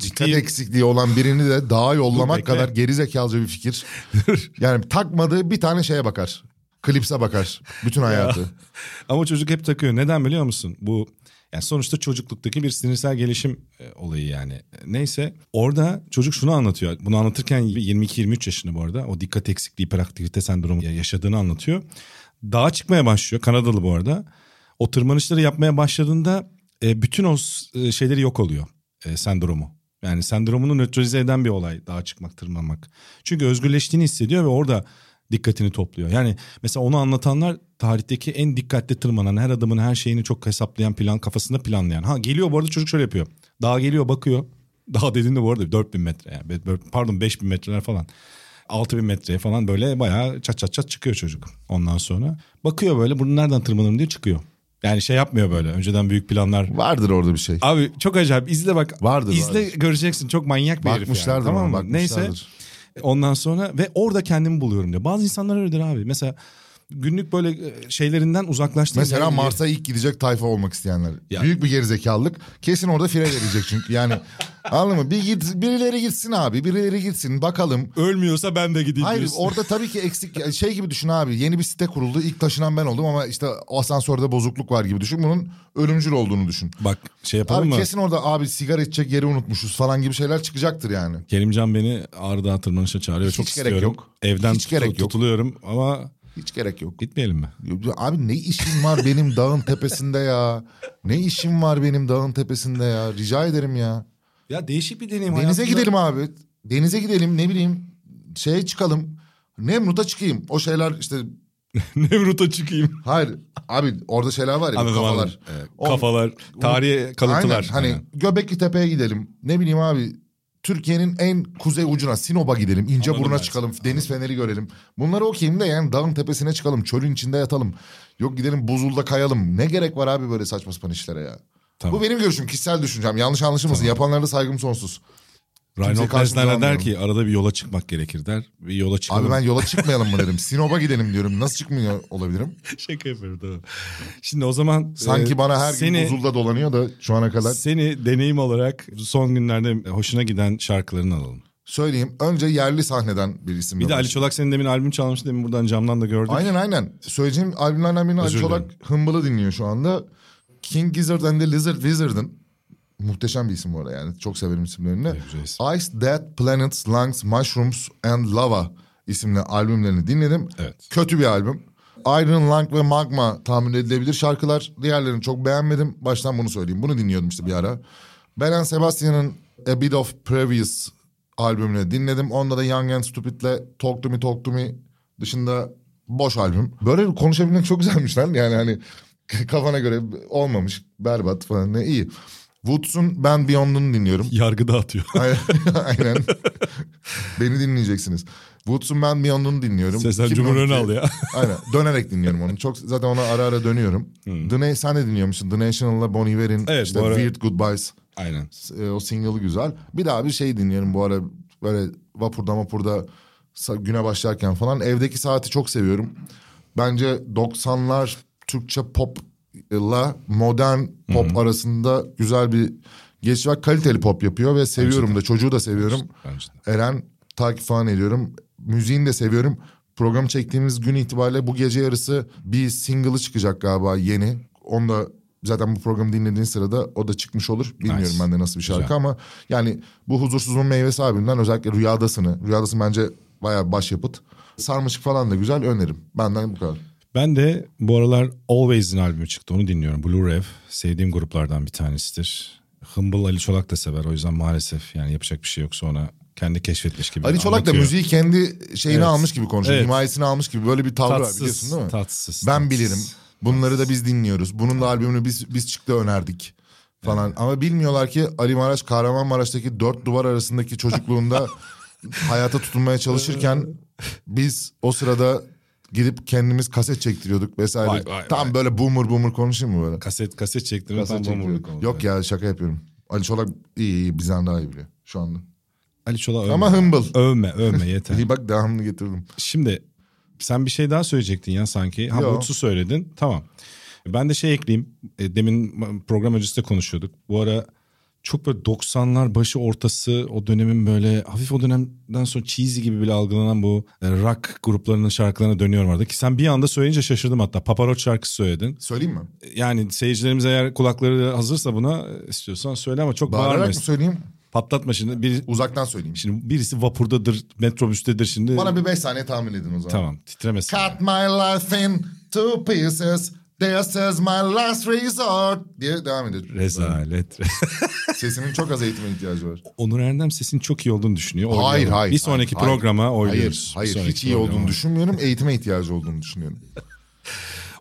Dikkat ciddi- eksikliği olan birini de dağa yollamak kadar gerizekalıca bir fikir. yani takmadığı bir tane şeye bakar. Klipse bakar. Bütün hayatı. Ama çocuk hep takıyor. Neden biliyor musun? Bu yani sonuçta çocukluktaki bir sinirsel gelişim e, olayı yani. Neyse orada çocuk şunu anlatıyor. Bunu anlatırken 22-23 yaşında bu arada. O dikkat eksikliği hiperaktivite sendromu yaşadığını anlatıyor. Dağa çıkmaya başlıyor. Kanadalı bu arada. O tırmanışları yapmaya başladığında e, bütün o e, şeyleri yok oluyor. Sendromu. Yani sendromunu nötralize eden bir olay dağa çıkmak, tırmanmak. Çünkü özgürleştiğini hissediyor ve orada dikkatini topluyor. Yani mesela onu anlatanlar tarihteki en dikkatli tırmanan, her adamın her şeyini çok hesaplayan, plan kafasında planlayan. Ha geliyor bu arada çocuk şöyle yapıyor. Dağa geliyor bakıyor. Dağ dediğinde bu arada 4000 metre yani pardon 5000 metreler falan. 6000 metreye falan böyle bayağı çat çat çat çıkıyor çocuk ondan sonra. Bakıyor böyle bunu nereden tırmanırım diye çıkıyor. Yani şey yapmıyor böyle önceden büyük planlar. Vardır orada bir şey. Abi çok acayip izle bak. Vardır, İzle vardır. göreceksin çok manyak bir herif yani. Tamam mı? Neyse bakmışlardır. ondan sonra ve orada kendimi buluyorum diyor. Bazı insanlar öyledir abi. Mesela günlük böyle e, şeylerinden uzaklaştığın Mesela Mars'a ilk gidecek tayfa olmak isteyenler. Ya. Büyük bir gerizekalılık. Kesin orada fire verecek çünkü. Yani anladın mı? Bir git, birileri gitsin abi. Birileri gitsin bakalım. ölmüyorsa ben de gideyim Hayır diyorsun. orada tabii ki eksik şey gibi düşün abi. Yeni bir site kuruldu. İlk taşınan ben oldum ama işte asansörde bozukluk var gibi düşün. Bunun ölümcül olduğunu düşün. Bak şey yapalım Abi mı? kesin orada abi sigara içecek yeri unutmuşuz falan gibi şeyler çıkacaktır yani. Kerimcan beni Ağrı Dağı tırmanışa çağırıyor. Hiç çok gerek istiyorum. yok. Evden Hiç gerek yok. tutuluyorum ama Hiç gerek yok. Gitmeyelim mi? Abi ne işim var benim dağın tepesinde ya? Ne işim var benim dağın tepesinde ya? Rica ederim ya. Ya değişik bir deneyim. Denize hayatımda. gidelim abi. Denize gidelim ne bileyim. Şeye çıkalım. Nemrut'a çıkayım. O şeyler işte Nemrut'a çıkayım. hayır abi orada şeyler var ya Anladım, kafalar. anladım. Evet, O- kafalar, tarihi kalıntılar. Aynen hani Aynen. Göbekli Tepe'ye gidelim. Ne bileyim abi Türkiye'nin en kuzey ucuna Sinop'a gidelim. Anladım İnceburnu'na çıkalım. seni, Deniz feneri görelim. Bunları okuyayım da yani dağın tepesine çıkalım. Çölün içinde yatalım. Yok gidelim buzulda kayalım. Ne gerek var abi böyle saçma sapan işlere ya. Tamam. Bu benim görüşüm, kişisel düşüncem. Yanlış anlaşılmasın. Yapanlara da saygım sonsuz. Reinhold karşımıza Messner der ki arada bir yola çıkmak gerekir der. Bir yola çıkalım. Abi ben yola çıkmayalım mı dedim. Sinop'a gidelim diyorum. Nasıl çıkmıyor olabilirim? Şaka yapıyorum tamam. Şimdi o zaman... Sanki e, bana her seni, gün buzulda dolanıyor da şu ana kadar. Seni deneyim olarak son günlerde hoşuna giden şarkılarını alalım. Söyleyeyim. Önce yerli sahneden bir isim. Bir de Ali Çolak senin demin albüm çalmıştı demin buradan camdan da gördük. Aynen aynen. Söyleyeceğim albümlerden birini Ali Çolak. Hımbıl'ı dinliyor şu anda. King Gizzard and the Lizard Wizard'ın muhteşem bir isim bu arada yani. Çok severim isimlerini. İsim. Ice, Dead, Planets, Lungs, Mushrooms and Lava isimli albümlerini dinledim. Evet. Kötü bir albüm. Iron Lung ve Magma tahmin edilebilir şarkılar. Diğerlerini çok beğenmedim. Baştan bunu söyleyeyim. Bunu dinliyordum işte bir ara. Belen Sebastian'ın A Bit of Previous albümünü dinledim. Onda da Young and Stupid'le Talk To Me Talk To Me dışında boş albüm. Böyle konuşabilmek çok güzelmiş lan. Yani hani kafana göre olmamış. Berbat falan ne iyi. Woods'un Ben Beyond'unu dinliyorum. Yargı dağıtıyor. Aynen. Beni dinleyeceksiniz. Woods'un Ben Beyond'unu dinliyorum. 2012 Cumhur'unu al ya. Aynen. Dönerek dinliyorum onu. Çok zaten ona ara ara dönüyorum. The Na- sen de dinliyormuşsun. The National'la Bon Iver'in Evet, işte ara- Weird Goodbyes. Aynen. E, o single'ı güzel. Bir daha bir şey dinliyorum bu ara. Böyle vapurda vapurda güne başlarken falan. Evdeki saati çok seviyorum. Bence 90'lar Türkçe popla modern pop arasında güzel bir geçiş var. Kaliteli pop yapıyor ve seviyorum da. Çocuğu da seviyorum. Bence de. Eren takip falan ediyorum. Müziğini de seviyorum. Programı çektiğimiz gün itibariyle bu gece yarısı bir single'ı çıkacak galiba yeni. Onu da zaten bu programı dinlediğin sırada o da çıkmış olur. Bilmiyorum Nice. ben de nasıl bir şarkı Güzel. ama yani bu huzursuzluğun meyvesi albümünden özellikle Rüyadasını. Rüyadasın bence bayağı başyapıt. Sarmaşık falan da güzel öneririm. Benden bu kadar. Ben de bu aralar Always'in albümü çıktı onu dinliyorum. Blue Rev sevdiğim gruplardan bir tanesidir. Humble Ali Çolak da sever o yüzden maalesef yani yapacak bir şey yok sonra kendi keşfetmiş gibi Ali Çolak da anlatıyor. müziği kendi şeyine Evet. almış gibi konuşuyor. Evet. Himayesine almış gibi böyle bir tavrı var tatsız, biliyorsun değil mi? tatsız. Ben tatsız. bilirim. Bunları da biz dinliyoruz. Bunun da albümünü biz biz çıktı önerdik falan. Ama bilmiyorlar ki Ali Maraş Kahramanmaraş'taki dört duvar arasındaki çocukluğunda hayata tutunmaya çalışırken biz o sırada gidip kendimiz kaset çektiriyorduk vesaire. Vay, vay, Tam vay. böyle boomer boomer konuşayım mı böyle? Kaset kaset çektirme Kaset tam oldu. Yok ya şaka yapıyorum. Ali Çolak iyi iyi bizden daha iyi biliyor şu anda. Ali Çolak övme. Ama humble. Övme övme yeter. İyi bak devamını getirdim. Şimdi sen bir şey daha söyleyecektin ya sanki. Ha Yo. Woods'u söyledin. Tamam. Ben de şey ekleyeyim. E, demin program öncesinde konuşuyorduk. Bu ara çok böyle 90'lar başı ortası o dönemin böyle hafif o dönemden sonra cheesy gibi bile algılanan bu e, rock gruplarının şarkılarına dönüyorum orada. Ki sen bir anda söyleyince şaşırdım hatta. Papa Roach şarkısı söyledin. Söyleyeyim mi? Yani seyircilerimiz eğer kulakları hazırsa buna e, istiyorsan söyle ama çok Bağırarak mı bağırma. söyleyeyim? Patlatma şimdi. Bir, Uzaktan söyleyeyim. şimdi birisi vapurdadır, metrobüstedir şimdi. Bana bir beş saniye tahmin edin o zaman. Tamam titremesin. Cut my life in two pieces. This is my last resort diye devam ediyor. Rezalet. Sesimin çok az eğitime ihtiyacı var. Onur Erdem sesinin çok iyi olduğunu düşünüyor. Hayır Oylayalım. hayır. Bir sonraki hayır, programa hayır. oyluyoruz. Hayır, hayır hiç iyi olduğunu düşünmüyorum. Eğitime ihtiyacı olduğunu düşünüyorum.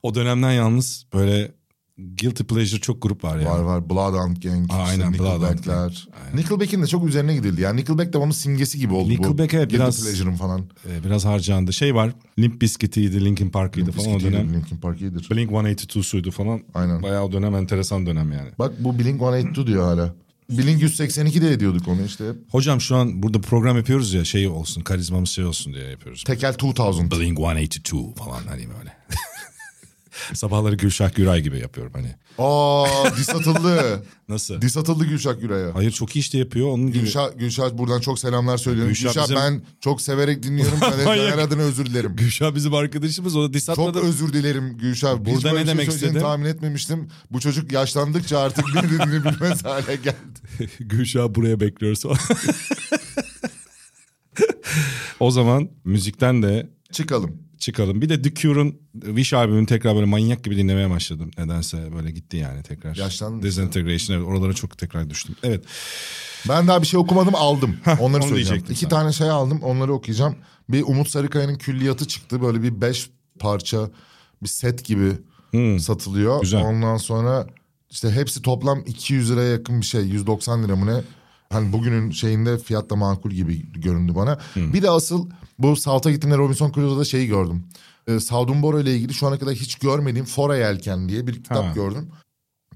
O dönemden yalnız böyle guilty pleasure çok grup var ya. Var var Bloodhound Gang, Aa, işte aynen, Nickelback'ler. Nickelback'in de çok üzerine gidildi. Yani Nickelback de onun simgesi gibi oldu Nickelback bu. evet, biraz- Pleasure'ın falan. Ee, biraz harcandı. Şey var. Limp Bizkit'iydi, Linkin Park'ıydı falan o dönem. Linkin Park iyidir. Blink 182'suydu falan. Aynen. Bayağı o dönem enteresan dönem yani. Bak bu Blink-182 diyor hala. Blink 182 de ediyorduk onu işte. Hocam şu an burada program yapıyoruz ya şey olsun karizmamız şey olsun diye yapıyoruz. Tekel 2000. Blink 182 falan hani böyle. Sabahları Gülşah Güray gibi yapıyorum hani. Aa dis atıldı. Nasıl? dis atıldı Gülşah Güray'a. Hayır çok iyi işte yapıyor. Onun gibi. Gülşah, Gülşah buradan çok selamlar söylüyorum. Gülşah Gülşah, bizim- ben çok severek dinliyorum. Ben Manyak. Caner adına özür dilerim. Gülşah bizim arkadaşımız o da diss Çok atmadı. özür dilerim Gülşah. Hiç Burada böyle ne bir şey demek söyleyeceğini istedim? tahmin etmemiştim. Bu çocuk yaşlandıkça artık ne dediğini bilmez hale geldi. Gülşah buraya bekliyoruz o zaman müzikten de Çıkalım. çıkalım. Bir de The Cure'un Wish albümünü tekrar böyle manyak gibi dinlemeye başladım. Nedense böyle gitti yani tekrar. Yaşlandın. Disintegration evet oralara çok tekrar düştüm. Evet. Ben daha bir şey okumadım aldım. Onları onu söyleyeceğim. İki tane şey aldım onları okuyacağım. Bir Umut Sarıkaya'nın külliyatı çıktı. Böyle bir beş parça bir set gibi satılıyor. Hmm. Güzel. Ondan sonra işte hepsi toplam 200 liraya yakın bir şey. 190 lira mı ne? Hani bugünün şeyinde fiyat da makul gibi göründü bana. Hmm. Bir de asıl bu South'a gittiğimde Robinson Crusoe'da şeyi gördüm. Ee, Saudumboro ile ilgili şu ana kadar hiç görmediğim Fora Yelken diye bir kitap Ha. gördüm.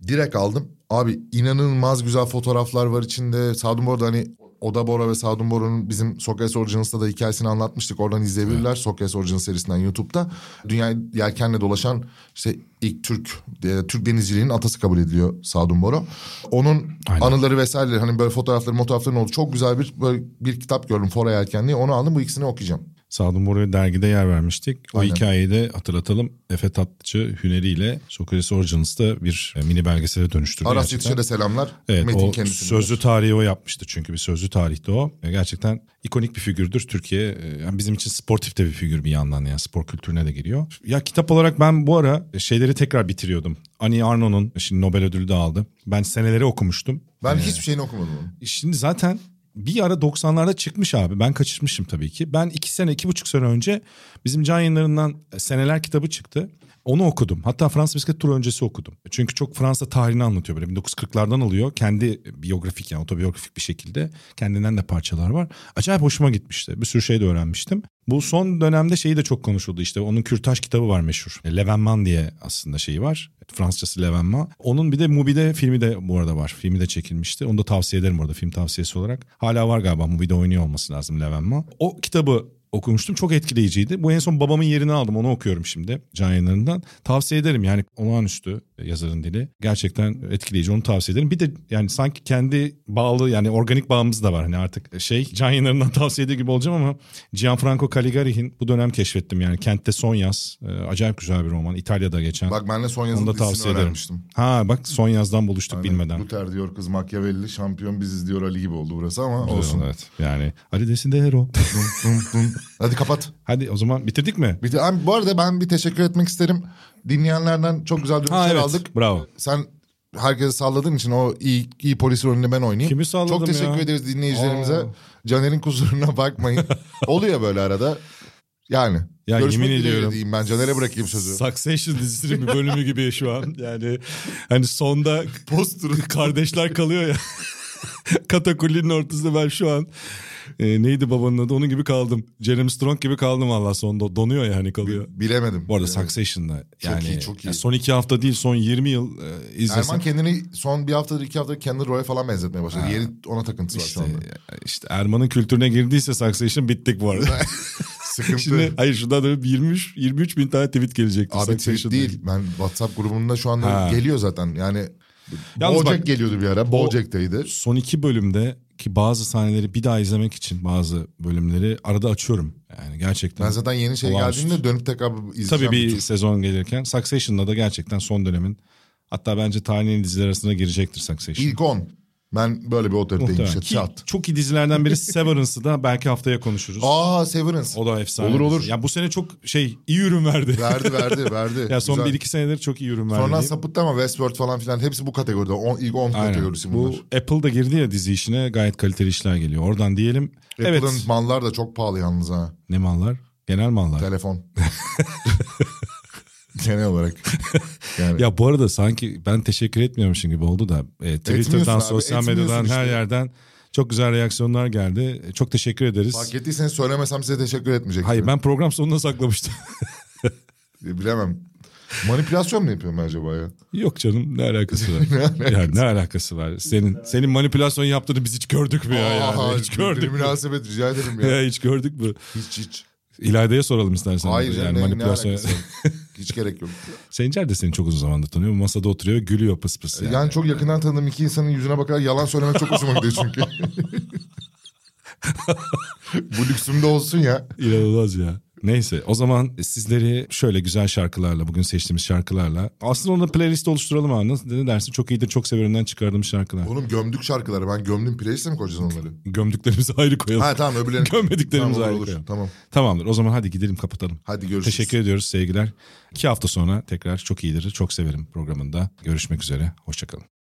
Direkt aldım. Abi inanılmaz güzel fotoğraflar var içinde. Sadun Bora hani Oda Bora ve Sadun Bora'nın bizim Socrates Originals'ta da hikayesini anlatmıştık. Oradan izleyebilirler Socrates Original serisinden YouTube'da. Dünyayı yelkenle dolaşan işte ilk Türk e, Türk denizciliğinin atası kabul ediliyor Sadun Bora. Onun Aynen. anıları vesaire hani böyle fotoğrafları fotoğrafların oldu. Çok güzel bir böyle bir kitap gördüm Fora Yelken diye. Onu aldım bu ikisini okuyacağım. Sadun Bora'ya dergide yer vermiştik. O Aynen. hikayeyi de hatırlatalım. Efe Tatlıcı hüneriyle Socrates Originals'ta bir e, mini belgesele dönüştürdü. Aras. Yetiş'e de selamlar. Evet Metin o kendisi. sözlü tarihi o yapmıştı çünkü bir sözlü tarihte o. E, Gerçekten ikonik bir figürdür Türkiye. e, Yani bizim için sportif de bir figür bir yandan yani spor kültürüne de giriyor. Ya kitap olarak ben bu ara şeyleri tekrar bitiriyordum. Annie Arnold'un şimdi Nobel ödülü de aldı. Ben seneleri okumuştum. Ben hiçbir şeyini okumadım. Şimdi zaten bir ara 90'larda çıkmış abi. Ben kaçırmışım tabii ki. Ben iki sene, iki buçuk sene önce bizim can yayınlarından Seneler kitabı çıktı. Onu okudum. Hatta Fransız bisiklet turu öncesi okudum. Çünkü çok Fransa tarihini anlatıyor böyle. 1940'lardan alıyor. Kendi biyografik yani otobiyografik bir şekilde. Kendinden de parçalar var. Acayip hoşuma gitmişti. Bir sürü şey de öğrenmiştim. Bu son dönemde şeyi de çok konuşuldu işte. Onun kürtaj kitabı var meşhur. Levenman diye aslında şeyi var. Fransızcası Levenman. Onun bir de Mubi'de filmi de bu arada var. Filmi de çekilmişti. Onu da tavsiye ederim orada film tavsiyesi olarak. Hala var galiba Mubi'de oynuyor olması lazım Levenman. O kitabı okumuştum. Çok etkileyiciydi. Bu en son babamın yerini aldım. Onu okuyorum şimdi can yayınlarından. Tavsiye ederim yani olağanüstü yazarın dili. Gerçekten etkileyici onu tavsiye ederim. Bir de yani sanki kendi bağlı yani organik bağımız da var. Hani artık şey can yayınlarından tavsiye ediyor gibi olacağım ama Gianfranco Caligari'nin bu dönem keşfettim yani. Kentte Son Yaz. Ee, acayip güzel bir roman. İtalya'da geçen. Bak ben de son yazılı da tavsiye ederim. Ha bak Son Yaz'dan buluştuk Aynen. bilmeden. Luther diyor kız Machiavelli şampiyon biziz diyor Ali gibi oldu burası ama olsun. Evet yani. Hadi desin Hadi kapat. Hadi o zaman bitirdik mi? De, Abi, bu arada ben bir teşekkür etmek isterim. Dinleyenlerden çok güzel dönüşler Ha evet. aldık. Bravo. Sen herkese salladığın için o iyi, iyi polis rolünü ben oynayayım. Kimi salladım Çok teşekkür ya? ederiz dinleyicilerimize. Aa. Caner'in kusuruna bakmayın. Oluyor böyle arada. Yani. Ya Görüşmek yemin ediyorum. diyeyim ben Caner'e bırakayım sözü. Succession dizisinin bir bölümü gibi şu an. Yani hani sonda poster kardeşler kalıyor ya. Katakullinin ortasında ben şu an e, neydi babanın adı onun gibi kaldım. Jeremy Strong gibi kaldım valla sonda. Donuyor yani kalıyor. Bilemedim. Bu arada Bilemedim. Succession'da yani iyi, çok iyi. ya son iki hafta değil son 20 yıl e, izlesen. Erman kendini son bir haftadır iki haftadır Kendall Roy'a falan benzetmeye başladı. Yeri ona takıntısı var işte, şu anda. işte Erman'ın kültürüne girdiyse Succession bittik bu arada. Sıkıntı. Şimdi hayır şuradan da 23 23 bin tane tweet gelecekti. Abi tweet değil. Ben WhatsApp grubunda şu anda Ha. geliyor zaten. Yani Yalnız Bojack bak- geliyordu bir ara. Bojack'teydi. son iki bölümde ki bazı sahneleri bir daha izlemek için bazı bölümleri arada açıyorum. Yani gerçekten. Ben zaten yeni şey geldiğinde dönüp tekrar izleyeceğim. Tabii bir tur. sezon gelirken Succession'da da gerçekten son dönemin hatta bence tarihin diziler arasına girecektir Succession. İlk 10. Ben böyle bir otoriteyim işte. Ki Çat. çok iyi dizilerden biri Severance'ı da belki haftaya konuşuruz. Aa Severance. O da efsane. Olur, olur. dizi. Ya bu sene çok şey iyi ürün verdi. Verdi verdi verdi. ya son Güzel. 1-2 senedir çok iyi ürün verdi. Diyeyim. sapıttı ama Westworld falan filan hepsi bu kategoride. On, ilk 10 Aynen. kategorisi bunlar. Bu Apple da girdi ya dizi işine gayet kaliteli işler geliyor. Oradan diyelim. Apple'ın evet. mallar da çok pahalı yalnız ha. Ne mallar? Genel mallar. Telefon. Genel olarak. Yani. Ya bu arada sanki ben teşekkür etmiyormuşum gibi oldu da e, Twitter'dan, abi, sosyal medyadan her işte. yerden çok güzel reaksiyonlar geldi. E, Çok teşekkür ederiz. Fark ettiyseniz söylemesem size teşekkür etmeyecektim. Hayır ben program sonuna saklamıştım. Bilemem. Manipülasyon mu yapıyorum acaba ya? Yok canım ne alakası var? yani ne alakası var? Senin senin manipülasyon yaptığını biz hiç gördük mü ya? Yani? Aa, Hiç bir- gördük mü? münasebet rica ederim ya. Ya hiç gördük mü? hiç hiç. İlayda'ya soralım istersen. Hayır yani ne, ne manipülasyon. var? Hiç gerek yok. Sencer de seni çok uzun zamandır tanıyor. Masada oturuyor gülüyor pıs pıs. Yani. Yani. çok yakından tanıdığım iki insanın yüzüne bakarak yalan söylemek çok hoşuma gidiyor çünkü. Bu lüksümde olsun ya. İnanılmaz ya. Neyse o zaman sizleri şöyle güzel şarkılarla bugün seçtiğimiz şarkılarla aslında ona playlist oluşturalım abi. Nasıl ne dersin? Çok iyidir çok severimden çıkardığım şarkılar. Oğlum gömdük şarkıları. Ben gömdüm playlist'e mi koyacağız onları? Gömdüklerimizi ayrı koyalım. ha tamam öbürlerini. Gömmediklerimizi tamam, ayrı olur. koyalım. Tamam. Tamamdır o zaman hadi gidelim kapatalım. Hadi görüşürüz. Teşekkür ediyoruz sevgiler. İki hafta sonra tekrar çok iyidir çok severim programında görüşmek üzere. Hoşçakalın.